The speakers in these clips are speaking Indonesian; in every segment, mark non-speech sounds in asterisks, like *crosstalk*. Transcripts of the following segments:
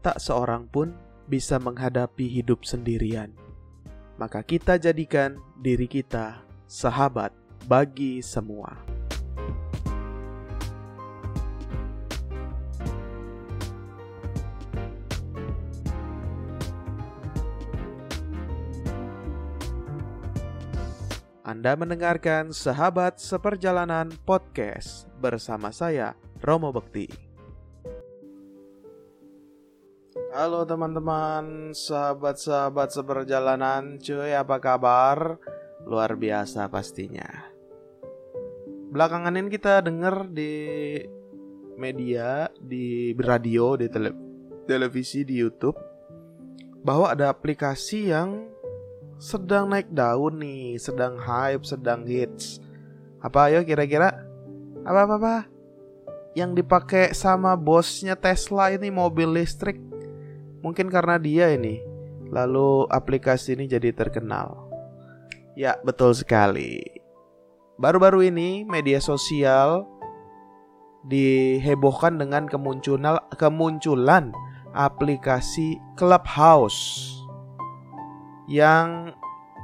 tak seorang pun bisa menghadapi hidup sendirian. Maka kita jadikan diri kita sahabat bagi semua. Anda mendengarkan Sahabat Seperjalanan Podcast bersama saya, Romo Bekti. Halo teman-teman, sahabat-sahabat seperjalanan, cuy apa kabar? Luar biasa pastinya. Belakangan ini kita dengar di media, di radio, di tele televisi, di YouTube bahwa ada aplikasi yang sedang naik daun nih, sedang hype, sedang hits. Apa ayo kira-kira? Apa-apa? Yang dipakai sama bosnya Tesla ini mobil listrik. Mungkin karena dia ini. Lalu aplikasi ini jadi terkenal. Ya, betul sekali. Baru-baru ini media sosial dihebohkan dengan kemunculan kemunculan aplikasi Clubhouse yang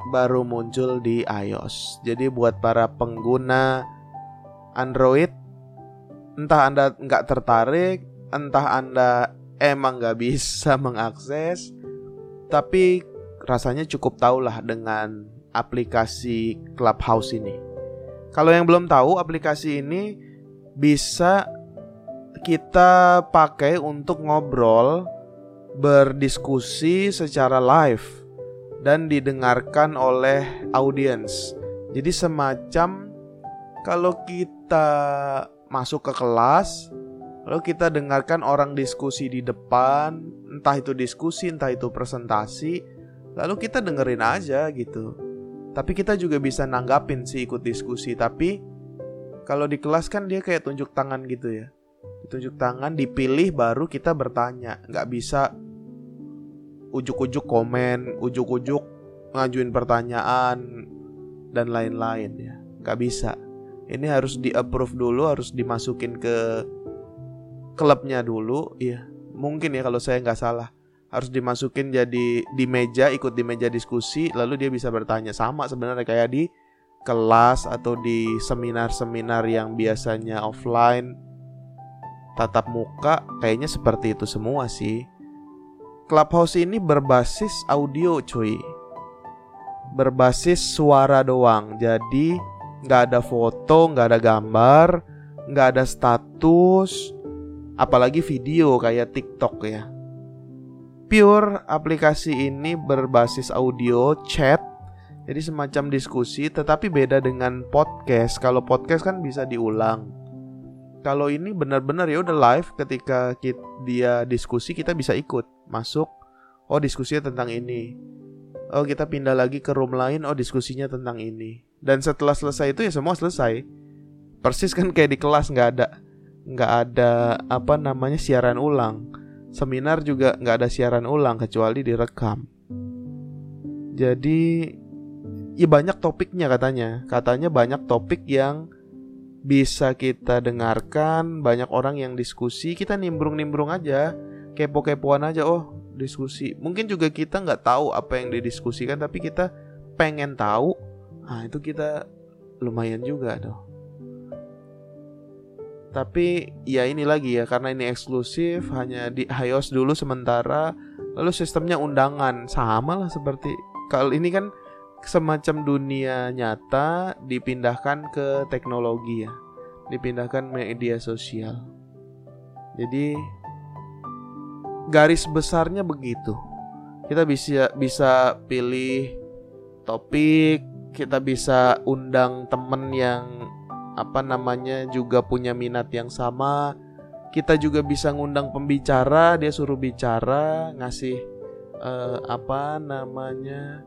baru muncul di iOS. Jadi buat para pengguna Android, entah Anda nggak tertarik, entah Anda emang nggak bisa *laughs* mengakses, tapi rasanya cukup tahulah dengan aplikasi Clubhouse ini. Kalau yang belum tahu, aplikasi ini bisa kita pakai untuk ngobrol, berdiskusi secara live dan didengarkan oleh audiens. Jadi semacam kalau kita masuk ke kelas, lalu kita dengarkan orang diskusi di depan, entah itu diskusi, entah itu presentasi, lalu kita dengerin aja gitu. Tapi kita juga bisa nanggapin sih ikut diskusi, tapi kalau di kelas kan dia kayak tunjuk tangan gitu ya. Tunjuk tangan, dipilih baru kita bertanya, nggak bisa ujuk-ujuk komen, ujuk-ujuk ngajuin pertanyaan dan lain-lain ya. Gak bisa. Ini harus di approve dulu, harus dimasukin ke klubnya dulu, ya. Mungkin ya kalau saya nggak salah harus dimasukin jadi di meja ikut di meja diskusi lalu dia bisa bertanya. Sama sebenarnya kayak di kelas atau di seminar-seminar yang biasanya offline tatap muka kayaknya seperti itu semua sih. Clubhouse ini berbasis audio cuy. Berbasis suara doang. Jadi nggak ada foto, nggak ada gambar nggak ada status Apalagi video kayak TikTok ya. Pure aplikasi ini berbasis audio, chat Jadi semacam diskusi tetapi beda dengan podcast. Kalau podcast kan bisa diulang. Kalau ini benar-benar ya udah live ketika kita, dia diskusi kita bisa ikut. Masuk oh diskusinya tentang ini. Oh kita pindah lagi ke room lain oh diskusinya tentang ini. Dan setelah selesai itu ya semua selesai. Persis kan kayak di kelas nggak ada nggak ada apa namanya siaran ulang. Seminar juga nggak ada siaran ulang kecuali direkam. Jadi ya banyak topiknya katanya. Katanya banyak topik yang bisa kita dengarkan banyak orang yang diskusi. Kita nimbrung-nimbrung aja kepo-kepoan aja oh diskusi. Mungkin juga kita nggak tahu apa yang didiskusikan tapi kita pengen tahu. Nah itu kita lumayan juga dong tapi ya ini lagi ya karena ini eksklusif hanya di iOS dulu sementara lalu sistemnya undangan. Sama lah seperti kalau ini kan semacam dunia nyata dipindahkan ke teknologi ya. Dipindahkan media sosial. Jadi garis besarnya begitu. Kita bisa bisa pilih topik, kita bisa undang temen yang apa namanya juga punya minat yang sama. Kita juga bisa ngundang pembicara, dia suruh bicara, ngasih uh, apa namanya,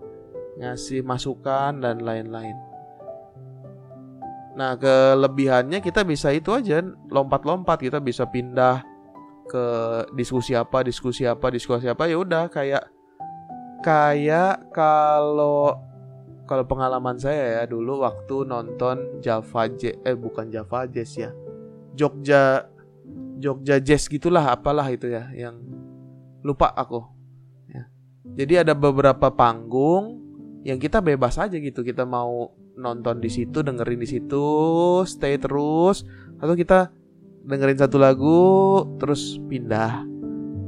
ngasih masukan dan lain-lain. Nah, kelebihannya kita bisa itu aja, lompat-lompat, kita bisa pindah ke diskusi apa diskusi apa diskusi apa ya udah kayak kayak kalau kalau pengalaman saya ya dulu waktu nonton Java Jazz eh bukan Java Jazz ya Jogja Jogja Jazz gitulah apalah itu ya yang lupa aku. Ya. Jadi ada beberapa panggung yang kita bebas aja gitu. Kita mau nonton di situ, dengerin di situ, stay terus, atau kita dengerin satu lagu terus pindah.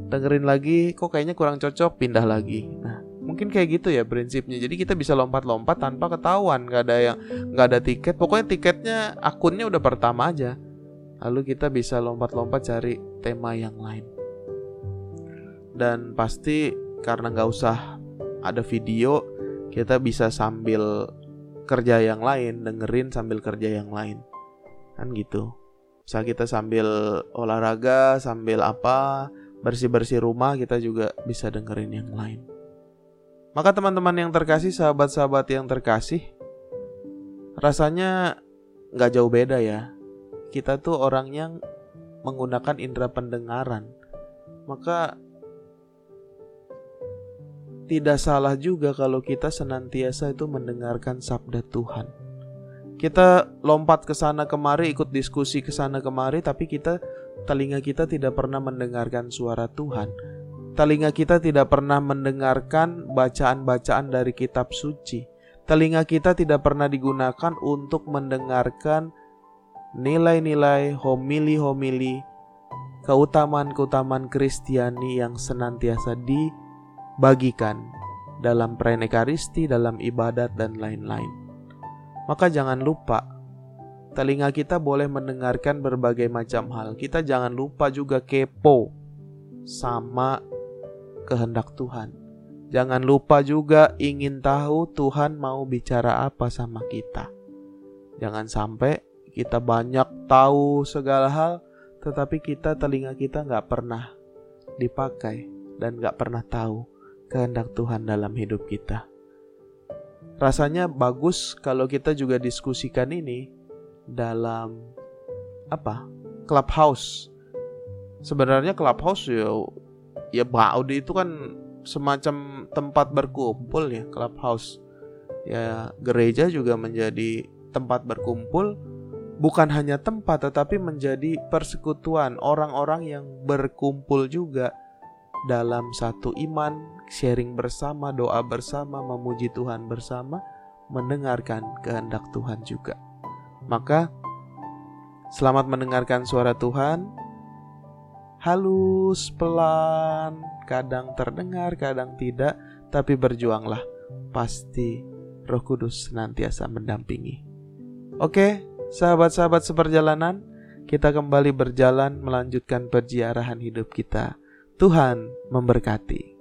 Dengerin lagi, kok kayaknya kurang cocok, pindah lagi. Nah, mungkin kayak gitu ya prinsipnya. Jadi kita bisa lompat-lompat tanpa ketahuan. Nggak ada yang nggak ada tiket. Pokoknya tiketnya akunnya udah pertama aja. Lalu kita bisa lompat-lompat cari tema yang lain. Dan pasti karena nggak usah ada video kita bisa sambil kerja yang lain dengerin sambil kerja yang lain. Kan gitu. Bisa kita sambil olahraga sambil apa bersih-bersih rumah kita juga bisa dengerin yang lain maka teman-teman yang terkasih, sahabat-sahabat yang terkasih, rasanya nggak jauh beda ya. Kita tuh orang yang menggunakan indera pendengaran. Maka tidak salah juga kalau kita senantiasa itu mendengarkan sabda Tuhan. Kita lompat ke sana kemari, ikut diskusi ke sana kemari, tapi kita telinga kita tidak pernah mendengarkan suara Tuhan Telinga kita tidak pernah mendengarkan bacaan-bacaan dari kitab suci. Telinga kita tidak pernah digunakan untuk mendengarkan nilai-nilai homili-homili keutamaan-keutamaan Kristiani yang senantiasa dibagikan dalam perayaan Ekaristi, dalam ibadat dan lain-lain. Maka jangan lupa telinga kita boleh mendengarkan berbagai macam hal. Kita jangan lupa juga kepo sama kehendak Tuhan. Jangan lupa juga ingin tahu Tuhan mau bicara apa sama kita. Jangan sampai kita banyak tahu segala hal, tetapi kita telinga kita nggak pernah dipakai dan nggak pernah tahu kehendak Tuhan dalam hidup kita. Rasanya bagus kalau kita juga diskusikan ini dalam apa? Clubhouse. Sebenarnya clubhouse ya ya Baudi itu kan semacam tempat berkumpul ya clubhouse. Ya gereja juga menjadi tempat berkumpul. Bukan hanya tempat tetapi menjadi persekutuan orang-orang yang berkumpul juga dalam satu iman sharing bersama doa bersama memuji Tuhan bersama mendengarkan kehendak Tuhan juga. Maka selamat mendengarkan suara Tuhan halus, pelan, kadang terdengar, kadang tidak, tapi berjuanglah. Pasti Roh Kudus senantiasa mendampingi. Oke, sahabat-sahabat seperjalanan, kita kembali berjalan melanjutkan perziarahan hidup kita. Tuhan memberkati.